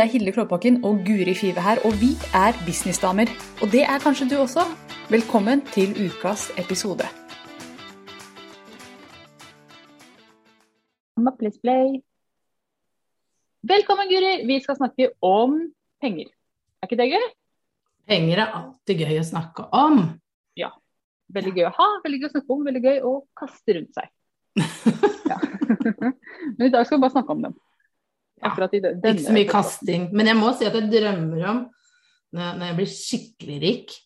Det er Hilde Klåbakken og Guri Five her, og vi er businessdamer. Og det er kanskje du også. Velkommen til ukas episode. Velkommen, Guri. Vi skal snakke om penger. Er ikke det gøy? Penger er alltid gøy å snakke om. Ja. Veldig gøy å ha, veldig gøy å snakke om, veldig gøy å kaste rundt seg. Ja. Men i dag skal vi bare snakke om dem. Akkurat i denne Ikke så mye kasting. Men jeg må si at jeg drømmer om, når jeg blir skikkelig rik,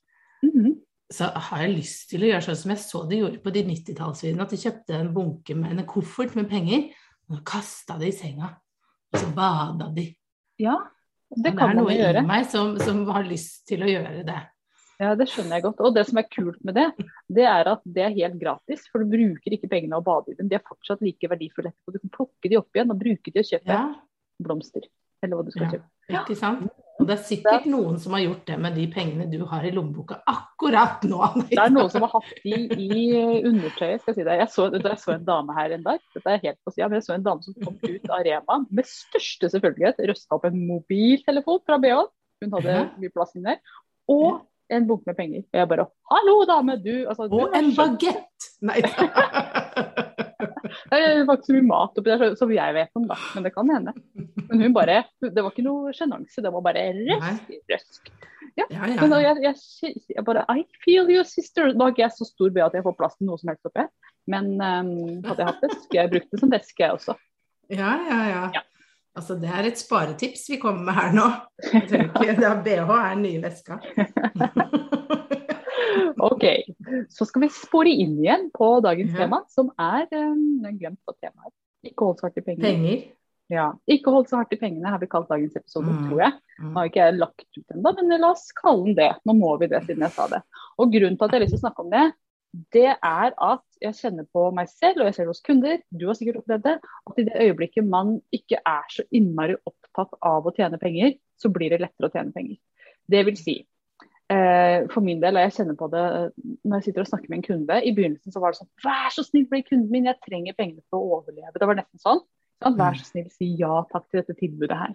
Mhm. så har jeg lyst til å gjøre sånn som jeg så de gjorde på de 90-tallsvideoene, at de kjøpte en bunke med en koffert med penger, og kasta det i senga. Og så bada de. Ja, det kan er gjøre. noe er gjøre. i meg som, som har lyst til å gjøre det. Ja, Det skjønner jeg godt. Og det som er kult med det, det er at det er helt gratis. For du bruker ikke pengene og bader i dem. De er fortsatt like verdifulle etterpå. Du kan plukke de opp igjen og bruke de og kjøpe Ja, blomster. Eller hva du skal Ja. kjøpe. ikke sant? Og det er sikkert noen som har gjort det med de pengene du har i lommeboka akkurat nå. Det er noen som har hatt de i undertøyet. skal jeg si deg. Jeg så, jeg så en dame her en dag. Dette er helt på siden, men jeg så en dame som kom ut av Rema med største selvfølgelighet. røsta opp en mobiltelefon fra BH. Hun hadde mye plass inni der. Og en bunke med penger. Og jeg bare Hallo, dame! Du, altså, Og du en bagett! Nei Det er faktisk mye mat oppi der, som jeg vet om, da. Men det kan hende. Men hun bare Det var ikke noe sjenanse, det var bare røsk. røsk. Ja, ja. Men jeg, jeg, jeg bare I feel you, sister. Nå er ikke jeg så stor be at jeg får plass til noe som helst oppi. Men um, hadde jeg hatt det, skulle jeg brukt det som veske, jeg også. Ja, ja, ja. Ja. Altså, det er et sparetips vi kommer med her nå. Jeg tror ikke, det er BH er den nye veska. OK. Så skal vi spore inn igjen på dagens Ja. tema, som er um, glemt på temaet. Ikke hold så hardt i pengene. Penger. Ja. Ikke hold så hardt i pengene, har vi kalt dagens episode, Mm. tror jeg. Mm. Nå har ikke jeg lagt ut ennå, men la oss kalle den det. Nå må vi det, siden jeg sa det. Og grunnen til at jeg har lyst til å snakke om det, det er at jeg kjenner på meg selv, og jeg ser det hos kunder, du har sikkert opplevd det, at i det øyeblikket man ikke er så innmari opptatt av å tjene penger, så blir det lettere å tjene penger. Det vil si, for min del, og jeg kjenner på det eh, når jeg sitter og snakker med en kunde, i begynnelsen så var det sånn, vær så snill, bli kunden min, jeg trenger pengene for å overleve. Det var nesten sånn. vær så snill, si ja takk til dette tilbudet her.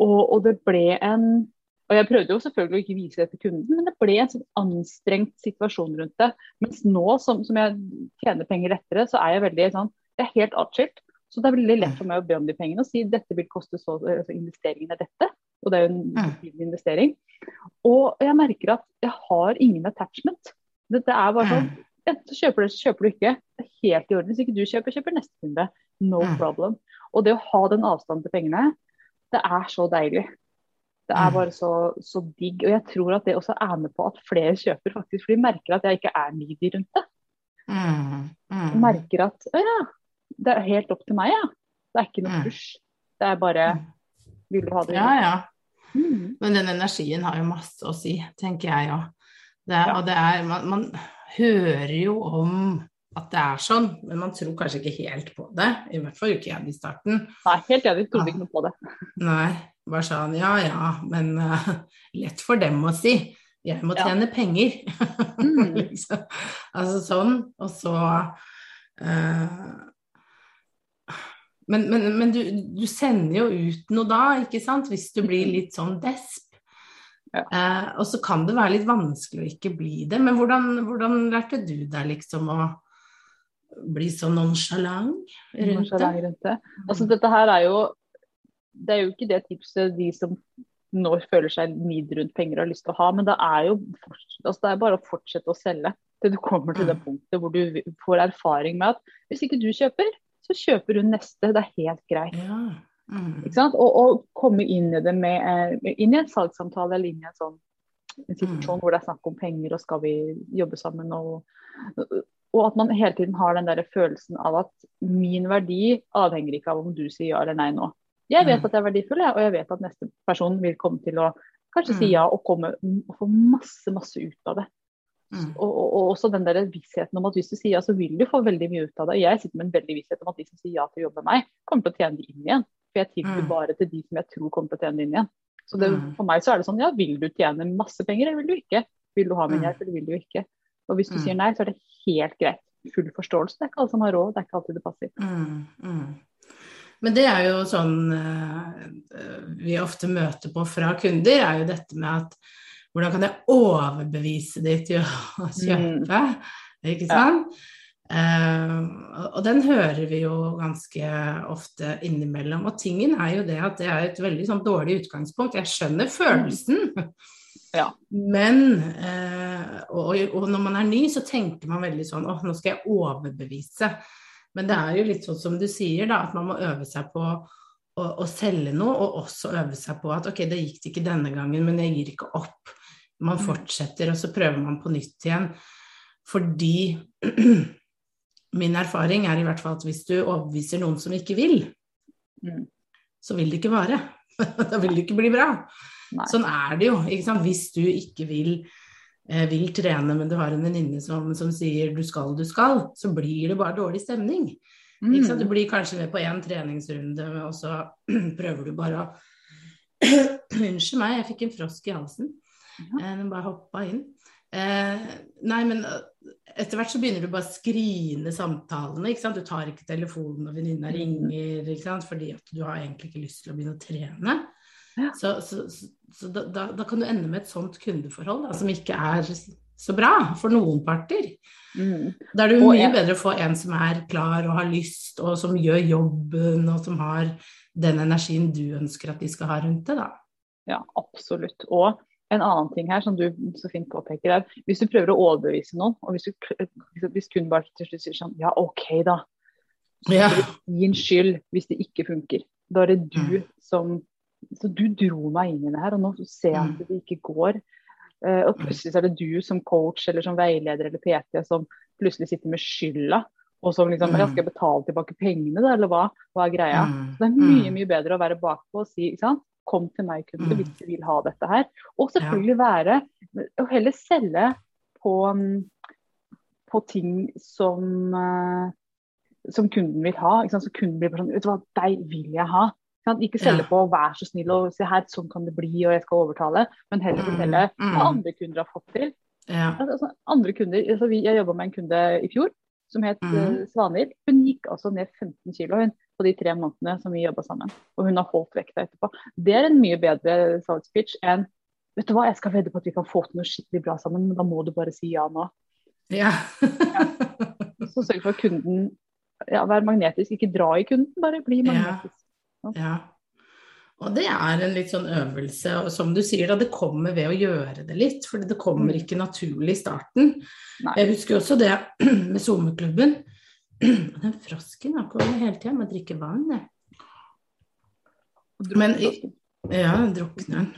Og, og det ble en og jeg prøvde jo selvfølgelig å ikke vise det til kunden, men det ble en sånn anstrengt situasjon rundt det. Mens nå som, som jeg tjener penger lettere, så er jeg veldig sånn Jeg er helt atskilt. Så det er veldig lett for meg å be om de pengene og si dette vil koste så altså Investeringen er dette. Og det er jo en Mm. investering. Og jeg merker at jeg har ingen attachment. Dette er bare sånn. Enten så kjøper du, så kjøper du ikke. Det er helt i orden. Hvis ikke du kjøper, kjøper neste kunde. No problem. Og det å ha den avstanden til pengene, det er så deilig. Det er bare så, så digg. Og jeg tror at det også er med på at flere kjøper, faktisk. For de merker at jeg ikke er needy rundt det. Mm. De Mm. merker at å ja, det er helt opp til meg, ja. Det er ikke noe Mm. push. Det er bare Vil du ha det? Ja, ja. Mm. Men den energien har jo masse å si, tenker jeg òg. Ja. Og det er man, man hører jo om at det er sånn, men man tror kanskje ikke helt på det. I hvert fall ikke jeg i starten. Nei, helt enig. Trodde ikke noe på det. Nei, bare sånn ja ja, men uh, lett for dem å si. Jeg må Ja. tjene penger. Mm. liksom. Altså sånn. Og så eh, Men, men, men du, du sender jo ut noe da, ikke sant? Hvis du blir litt sånn desp. Ja. Eh, og så kan det være litt vanskelig å ikke bli det. Men hvordan, hvordan lærte du deg liksom å bli så nonchalant rundt? Nonchalant rundt det. Altså, dette her er jo Det er jo ikke det tipset de som nå føler seg nid rundt penger har lyst til å ha, men det er jo altså, det er bare å fortsette å selge til du kommer til det Mm. punktet hvor du får erfaring med at hvis ikke du kjøper, så kjøper du neste. Det er helt greit. Ja. Mm. Og, og komme inn i det med, eh, inn i en salgssamtale eller inn i en sånn en situasjon Mm. hvor det er snakk om penger og skal vi jobbe sammen. Og, og at man hele tiden har den der følelsen av at min verdi avhenger ikke av om du sier ja eller nei nå. Jeg vet Mm. at jeg er verdifull, jeg, og jeg vet at neste person vil komme til å kanskje si Mm. ja og, komme, og få masse, masse ut av det. Mm. Og, og, og også den der vissheten om at hvis du sier ja, så vil du få veldig mye ut av det. Jeg sitter med en veldig visshet om at de som sier ja til å jobbe med meg, kommer til å tjene det inn igjen. For jeg tilbyr Mm. bare til de som jeg tror kommer til å tjene det inn igjen. Så det, Mm. for meg så er det sånn, ja, vil du tjene masse penger, eller vil du ikke? Vil du ha min Mm. hjelp, eller vil du ikke? Og hvis du Mm. sier nei, så er det helt greit. Full forståelse. Det er ikke alle som har råd, det er ikke alltid det passer. Men det er jo sånn uh, vi ofte møter på fra kunder, er jo dette med at hvordan kan jeg overbevise de til å kjøpe? Mm. Ikke sant? Ja. Uh, og den hører vi jo ganske ofte innimellom. Og tingen er jo det at det er et veldig sånn dårlig utgangspunkt. Jeg skjønner følelsen. Ja. Men uh, og, og, når man er ny, så tenker man veldig sånn åh, nå skal jeg overbevise. Men det er jo litt sånn som du sier, da, at man må øve seg på å, å selge noe, og også øve seg på at ok, det gikk ikke denne gangen, men jeg gir ikke opp. Man mm. fortsetter, og så prøver man på nytt igjen. Fordi min erfaring er i hvert fall at hvis du overbeviser noen som ikke vil, mm. så vil det ikke vare. da vil det ikke bli bra. Nei. Sånn er det jo. Hvis du ikke vil, eh, vil, trene, men du har en venninne som, som, sier du skal, du skal, så blir det bare dårlig stemning. Mm. Du blir kanskje med på én treningsrunde, og så prøver du bare å Unnskyld meg, jeg fikk en frosk i halsen. Den bare hoppa inn. Eh, nei, men eh, etter hvert så begynner du bare å skrine samtalene. ikke sant? Du tar ikke telefonen når venninna mm. ringer, ikke sant? fordi at du har egentlig ikke lyst til å begynne å trene. Ja. Så, så, så, da, da, da, kan du ende med et sånt kundeforhold da, som ikke er så bra for noen parter. Mm. Da er det jo mye bedre å få en som er klar og har lyst, og som gjør jobben, og som har den energien du ønsker at de skal ha rundt det, da. Ja, absolutt. Og en annen ting her som du så fint påpeker, er hvis du prøver å overbevise noen, og hvis, du, hvis kun bare til slutt sier sånn Ja, OK, da. Ja. Gi en skyld hvis det ikke funker. Da er det du mm. som Så du dro meg inn i det her, og nå ser jeg at mm. det ikke går. Uh, og plutselig så er det du som coach eller som veileder eller PT som plutselig sitter med skylda. Og som liksom mm. Skal jeg betale tilbake pengene, da, eller hva? Hva er greia? Mm. Så det er mye, mye bedre å være bakpå og si ikke sant? Kom til meg, kunde, mm. hvis du vil ha dette her. Og selvfølgelig være Og heller selge på, på ting som, uh, som kunden vil ha. Så kunden blir bare sånn Vet du hva, deg vil jeg ha. Ikke selge på 'vær så snill og si her, sånn kan det bli', og jeg skal overtale. Men heller mm. fortelle mm. hva andre kunder har fått til. Ja. Altså, andre kunder, altså, Jeg jobba med en kunde i fjor som het mm. uh, Svanhild. Hun gikk altså ned 15 kg på de tre månedene som vi jobba sammen. Og hun har holdt vekta etterpå. Det er en mye bedre salgspitch enn Vet du hva, jeg skal vedde på at vi kan få til noe skikkelig bra sammen, men da må du bare si ja nå. Ja. ja. Så sørg for at kunden ja, Vær magnetisk. Ikke dra i kunden, bare bli magnetisk. Ja. ja. Og det er en litt sånn øvelse, og som du sier, da, det kommer ved å gjøre det litt. For det kommer mm. ikke naturlig i starten. Nei. Jeg husker også det med SoMe-klubben. Den frosken har kommet hele tida. Må drikke vann, jeg. Men i, ja, drukner den.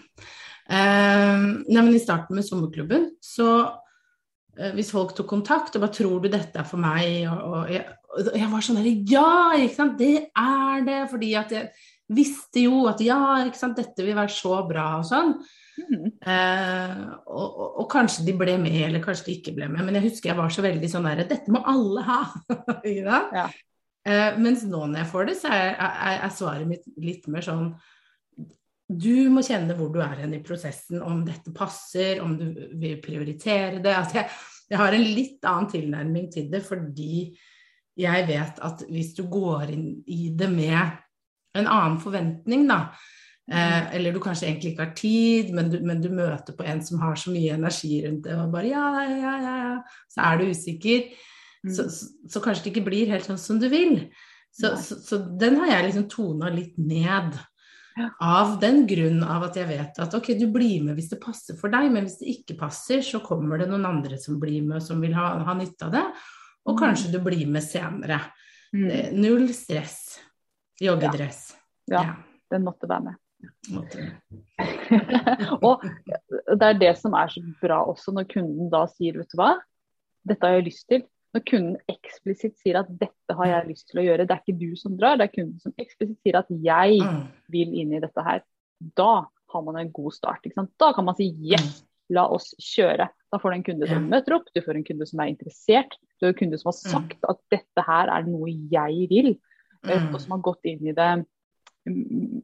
Uh, nei, men I starten med sommerklubben, så uh, hvis folk tok kontakt og bare 'Tror du dette er for meg?' og, og, jeg, og jeg, var sånn der Ja, ikke sant, det er det! Fordi at jeg visste jo at ja, ikke sant, dette vil være så bra og sånn. Mm. Eh, og, og, og, kanskje de ble med, eller kanskje de ikke ble med. Men jeg husker jeg var så veldig sånn der Dette må alle ha! ja. eh, mens nå når jeg får det, så er, er, er, svaret mitt litt mer sånn Du må kjenne hvor du er hen i prosessen, om dette passer, om du vil prioritere det. Altså jeg, jeg har en litt annen tilnærming til det fordi jeg vet at hvis du går inn i det med en annen forventning, da, Eh, eller du kanskje egentlig ikke har tid, men du, men du, møter på en som har så mye energi rundt det, og bare ja, ja, ja, ja. Så er du usikker. Mm. Så, så, så, kanskje det ikke blir helt sånn som du vil. Så, så den har jeg liksom tona litt ned. Ja. Av den grunn av at jeg vet at ok, du blir med hvis det passer for deg, men hvis det ikke passer, så kommer det noen andre som blir med, som vil ha, ha nytte av det. Og mm. kanskje du blir med senere. Mm. Null stress. Joggedress. Ja. ja, den måtte være med. og det er det som er så bra også, når kunden da sier vet du hva, dette har jeg lyst til. Når kunden eksplisitt sier at dette har jeg lyst til å gjøre, det er ikke du som drar, det er kunden som eksplisitt sier at jeg mm. vil inn i dette her. Da har man en god start. Da kan man si yes, mm. la oss kjøre. Da får du en kunde som møter opp, du får en kunde som er interessert, du har en kunde som har mm. sagt at dette her er noe jeg vil, og som har gått inn i det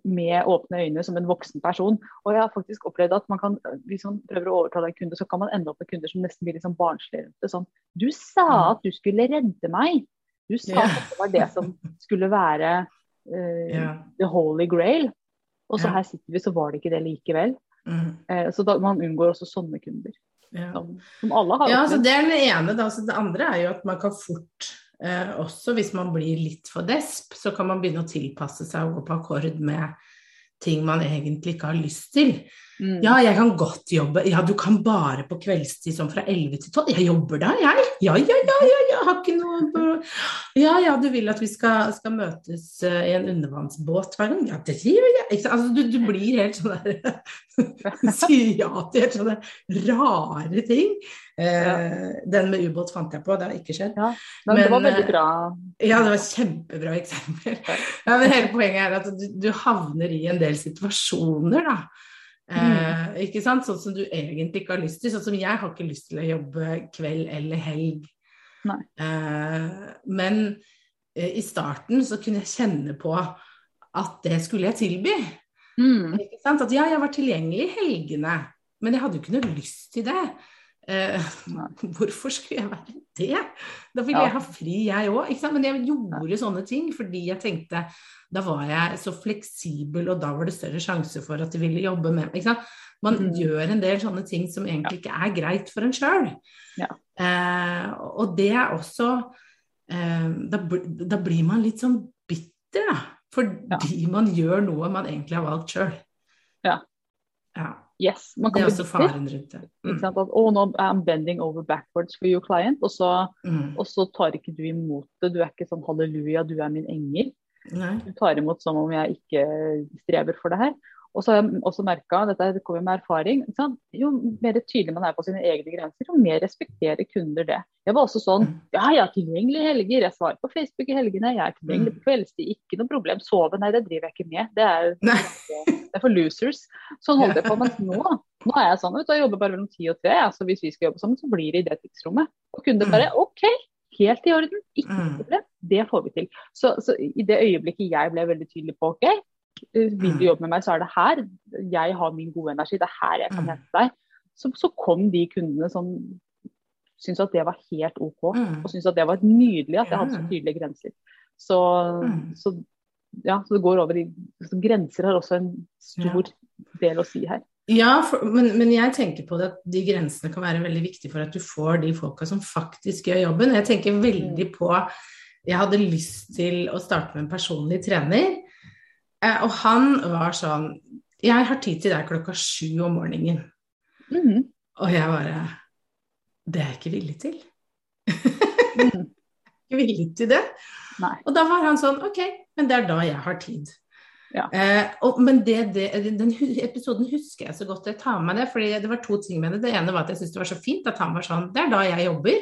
med åpne øyne som en voksen person. Og jeg har faktisk opplevd at man kan, hvis man prøver å overtale en kunde, så kan man ende opp med kunder som nesten blir liksom barnslige. Sånn Du sa mm. at du skulle redde meg. Du sa ja. at det var det som skulle være uh, yeah. the holy grail. Og så ja. her sitter vi, så var det ikke det likevel. Mm. Uh, så da, man unngår også sånne kunder. Ja. Som, som, alle har. Ja, altså det er det ene. Da. Altså, det andre er jo at man kan fort eh, også, hvis man blir litt for desp, så kan man begynne å tilpasse seg og gå på akkord med ting man egentlig ikke har lyst til. Mm. Ja, jeg kan godt jobbe. Ja, du kan bare på kveldstid sånn fra 11 til 12. Jeg jobber da, jeg. Ja, ja, ja, ja, jeg har ikke noe Ja, ja, du vil at vi skal, skal møtes uh, i en undervannsbåt hver gang? Ja, det gjør jeg. Altså, du, du, blir helt sånn der Sier ja til helt sånne rare ting. Ja. Den med ubåt fant jeg på, det har ikke skjedd. Ja, men, men, det var veldig bra. Ja, det var kjempebra eksempel. Ja, men hele poenget er at du, du havner i en del situasjoner, da. Mm. ikke sant? Sånn som du egentlig ikke har lyst til. Sånn som jeg har ikke lyst til å jobbe kveld eller helg. Eh, men eh, i starten så kunne jeg kjenne på at det skulle jeg tilby. Mm. At ja, jeg var tilgjengelig i helgene, men jeg hadde jo ikke noe lyst til det. Eh, hvorfor skulle jeg være det? Da ville ja. jeg ha fri, jeg òg. Men jeg gjorde sånne ting fordi jeg tenkte da var jeg så fleksibel, og da var det større sjanse for at de ville jobbe med meg. Man mm. gjør en del sånne ting som egentlig ikke er greit for en sjøl. Ja. Eh, og det er også eh, da, da, blir man litt sånn bitter, da. Fordi ja. man gjør noe man egentlig har valgt sjøl. Ja. ja. Yes, det er også faren rundt det. Mm. At, oh, no, I'm bending over backwards for your client, og så, mm. og så, tar ikke du imot det. Du er ikke sånn halleluja, du er min engel. Nei. Du tar imot som om jeg ikke strever for det her. Og så har jeg også merka, dette det kommer med erfaring, jo mer tydelig man er på sine egne grenser, jo mer respekterer kunder det. Jeg var også sånn mm. ja, jeg er tilgjengelig i helger, jeg svarer på Facebook i helgene, jeg er tilgjengelig mm. på kveldstid, ikke noe problem. Sove, nei det driver jeg ikke med. Det er, det er for losers. Sånn holdt jeg på. Mens nå, nå er jeg sånn, vet du, jeg jobber bare mellom ti og tre. Altså, hvis vi skal jobbe sammen, så blir det i det tidsrommet. Og kunder bare mm. OK, helt i orden, ikke noe problem. Det får vi til. Så, så i det øyeblikket jeg ble veldig tydelig på OK, vil du mm. jobbe med meg, så er det her jeg har min gode energi. Det er her jeg kan mm. hente deg. Så, så kom de kundene som syntes at det var helt OK, mm. og syntes at det var nydelig at jeg hadde så tydelige grenser. Så, så ja, så det går over i Grenser har også en stor del å si her. Ja, for, men, men, jeg tenker på det at de grensene kan være veldig viktige for at du får de folka som faktisk gjør jobben. Jeg tenker veldig på Jeg hadde lyst til å starte med en personlig trener. Eh, og han var sånn Jeg har tid til deg klokka sju om morgenen. Mm. Og jeg bare Det er jeg ikke villig til. mm. ikke villig til det. Nei. Og da var han sånn Ok, men det er da jeg har tid. Ja. Eh, og, men det, det, den episoden husker jeg så godt. Jeg tar med det, fordi det var to ting med det. Det ene var at jeg syntes det var så fint at han var sånn Det er da jeg jobber,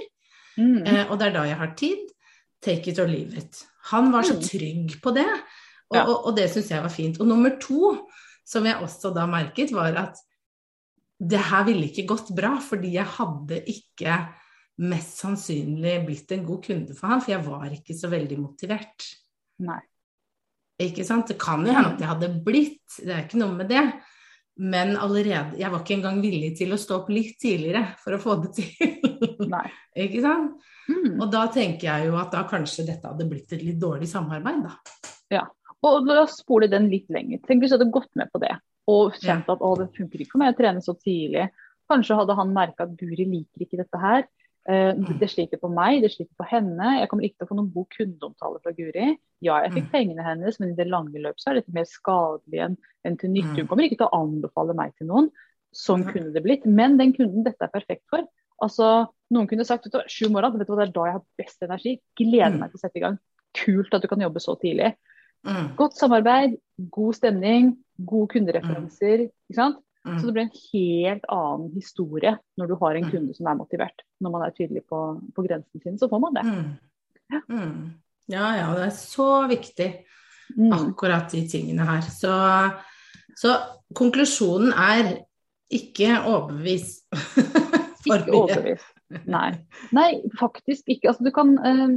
mm. eh, og det er da jeg har tid. Take it or leave it. Han var så mm. trygg på det. Og, ja. og, og det syns jeg var fint. Og nummer to, som jeg også da merket, var at det her ville ikke gått bra, fordi jeg hadde ikke mest sannsynlig blitt en god kunde for han, for jeg var ikke så veldig motivert. Nei. Ikke sant? Det kan jo hende at jeg hadde blitt, det er ikke noe med det. Men allerede Jeg var ikke engang villig til å stå opp litt tidligere for å få det til. Nei. ikke sant? Mm. Og da tenker jeg jo at da kanskje dette hadde blitt et litt dårlig samarbeid, da. Ja. Og la oss spole den litt lenger. Tenk hvis du hadde gått med på det og kjent at å, det funker ikke for meg å trene så tidlig. Kanskje hadde han merka at Guri liker ikke dette her. Uh, det sliter på meg, det sliter på henne. Jeg kommer ikke til å få noen god kundeomtale fra Guri. Ja, jeg fikk mm. pengene hennes, men i det lange løp så er dette mer skadelig enn, til nytte. Hun mm. kommer ikke til å anbefale meg til noen. Sånn kunne det blitt. Men den kunden dette er perfekt for. Altså, Noen kunne sagt sju morgen, vet du hva, det er da jeg har best energi. Gleder meg til å sette i gang. Kult at du kan jobbe så tidlig. Mm. Godt samarbeid, god stemning, gode kundereferanser. ikke sant? Mm. Så det blir en helt annen historie når du har en mm. kunde som er motivert. Når man er tydelig på, på grensen sin, så får man det. Mm. Ja. Mm. ja. ja, det er så viktig, mm. akkurat de tingene her. Så, så konklusjonen er ikke overbevis. ikke overbevis. Nei. Nei, faktisk ikke. Altså, du kan uh,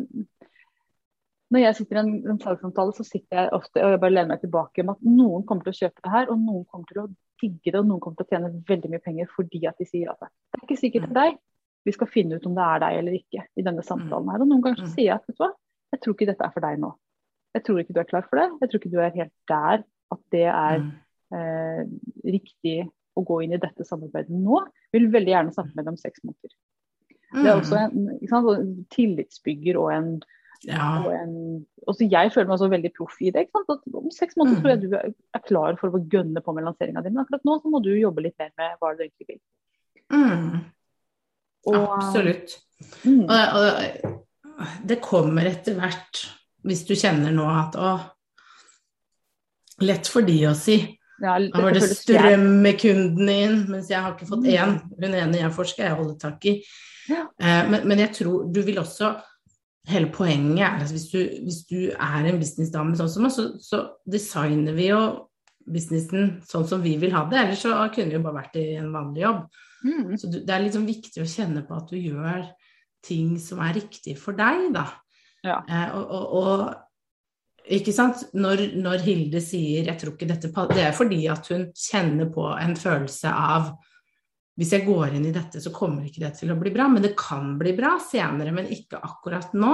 når jeg sitter i en, en salgssamtale, så sitter jeg ofte og jeg bare lener meg tilbake med at noen kommer til å kjøpe det her, og noen kommer til å digge det, og noen kommer til å tjene veldig mye penger fordi at de sier at det, det er ikke sikkert det er deg. Vi skal finne ut om det er deg eller ikke i denne samtalen her. Og noen ganger så mm. sier jeg at vet du hva, jeg tror ikke dette er for deg nå. Jeg tror ikke du er klar for det. Jeg tror ikke du er helt der at det er mm. eh, riktig å gå inn i dette samarbeidet nå. Jeg vil veldig gjerne snakke med deg om seks måneder. Mm. Det er også en, sant, tillitsbygger og en, ja. og en også Jeg føler meg så veldig proff i det. om seks måneder mm. tror jeg du er klar for å gønne på med lanseringa di. Men akkurat nå så må du jobbe litt mer med hva du egentlig vil. Mm. Og, Absolutt. Mm. Og, og, det kommer etter hvert, hvis du kjenner nå at å Lett for de å si. Ja, da var det strømmekunden kunden inn, mens jeg har ikke fått én. Mm. Hun ene jeg forsker, jeg holder tak i. Ja. Eh, men, men, jeg tror du vil også Hele poenget er at hvis du, hvis du er en businessdame sånn som oss, så, så designer vi jo businessen sånn som vi vil ha det. Ellers så kunne vi jo bare vært i en vanlig jobb. Mm. Så det er liksom viktig å kjenne på at du gjør ting som er riktig for deg, da. Ja. Eh, og, og, og, ikke sant, når, når, Hilde sier 'jeg tror ikke dette Det er fordi at hun kjenner på en følelse av hvis jeg går inn i dette, så kommer ikke det til å bli bra. Men det kan bli bra senere, men ikke akkurat nå.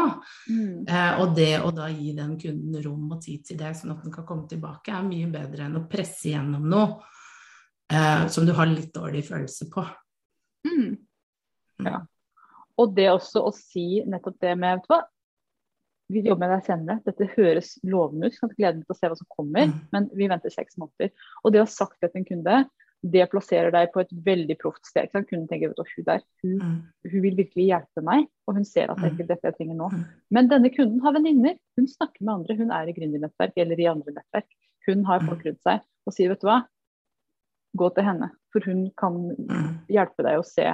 Mm. Eh, og det å da gi den kunden rom og tid til det, sånn at den kan komme tilbake, er mye bedre enn å presse gjennom noe eh, som du har litt dårlig følelse på. Mm. Ja. Og det også å si nettopp det med hva, vi jobber med deg senere. Dette høres lovende ut. Kan glede meg til å se hva som kommer, mm. men vi venter seks måneder. Og det å ha sagt det til en kunde, det plasserer deg på et veldig proft sted. Kunden tenker at hun der, hun, mm. hun, vil virkelig hjelpe meg, og hun ser at det er ikke mm. dette jeg trenger nå. Mm. Men denne kunden har venninner. Hun snakker med andre. Hun er i gründernettverk eller i andre nettverk. Hun har folk rundt seg og sier vet du hva, gå til henne. For hun kan hjelpe deg å se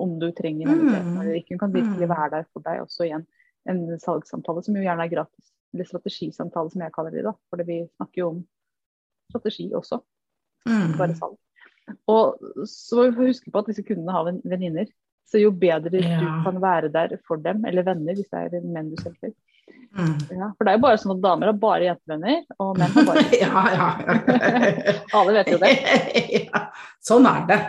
om du trenger mm. eller ikke. Hun kan virkelig være der for deg også igjen. En salgssamtale som jo gjerne er gratis. Eller strategisamtale, som jeg kaller det. da, For vi snakker jo om strategi også. Bare salg. Og så må vi huske på at disse kundene har venninner. Så jo bedre ja. du kan være der for dem, eller venner, hvis det er menn du selger. Mm. Ja, for det er jo bare sånn at damer har bare jentevenner, og menn har bare Ja, ja. Alle vet jo det. ja, sånn er det.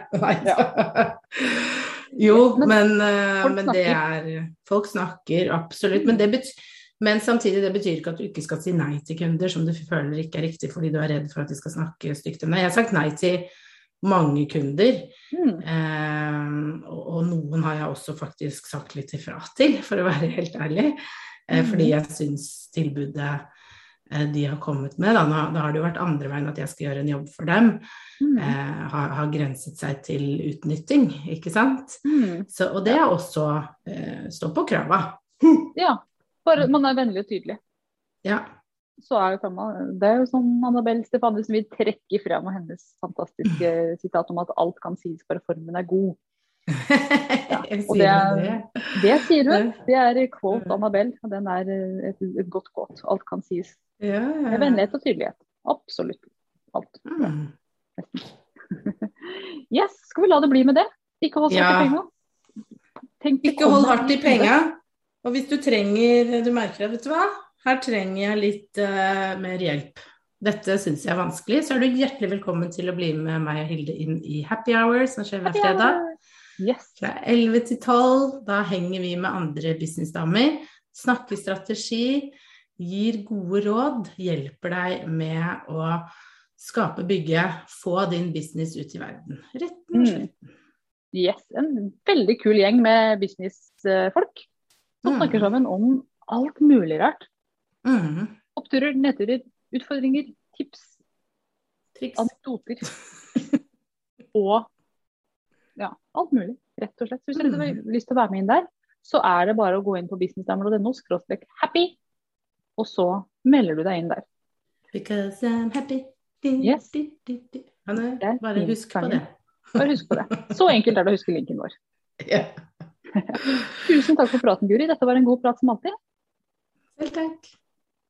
Jo, men, men, uh, men det er Folk snakker, absolutt. Men, betyr, men, samtidig, det betyr ikke at du ikke skal si nei til kunder som du føler ikke er riktig fordi du er redd for at de skal snakke stygt om deg. Jeg har sagt nei til mange kunder, mm. Eh, og, og, noen har jeg også faktisk sagt litt ifra til, for å være helt ærlig. Eh, mm. Fordi jeg syns tilbudet Eh, de har kommet med. Da. da har det jo vært andre veien at jeg skal gjøre en jobb for dem. Mm. Eh, har, har, grenset seg til utnytting, ikke sant. Mm. Så, og det er også eh, stå på krava. ja, bare man er vennlig og tydelig. Ja. Så er det, det er jo som Annabelle Stefanesen vil trekke frem og hennes fantastiske sitat om at alt kan sies, bare formen er god. Ja, og det, det, sier hun. Det er quote Annabelle, og den er et, et godt quote. Alt kan sies. Ja, ja. Med vennlighet og tydelighet. Absolutt alt. Mm. yes, skal vi la det bli med det? Ikke hold hardt i penga. Ikke hold hardt i penga. Og hvis du trenger, du merker det, vet du hva, her trenger jeg litt uh, mer hjelp. Dette syns jeg er vanskelig, så er du hjertelig velkommen til å bli med meg og Hilde inn i Happy Hour, som skjer hver fredag. Yes. Fra 11 til 12. Da henger vi med andre businessdamer. Snakker strategi gir gode råd, hjelper deg med å skape, bygge, få din business ut i verden. Rett og slett. Mm. Yes, en veldig kul gjeng med businessfolk som mm. snakker sammen om alt mulig rart. Mm. Oppturer, nedturer, utfordringer, tips, Triks. anekdoter. og ja, alt mulig, rett og slett. Hvis du har mm. lyst til å være med inn der, så er det bare å gå inn på businessdamer.no happy og så melder du deg inn der. Because I'm happy. Yes. Anne, bare husk på det. Bare husk på det. Så enkelt er det å huske linken vår. Yeah. Tusen takk for praten, Guri. Dette var en god prat som alltid. Selv takk.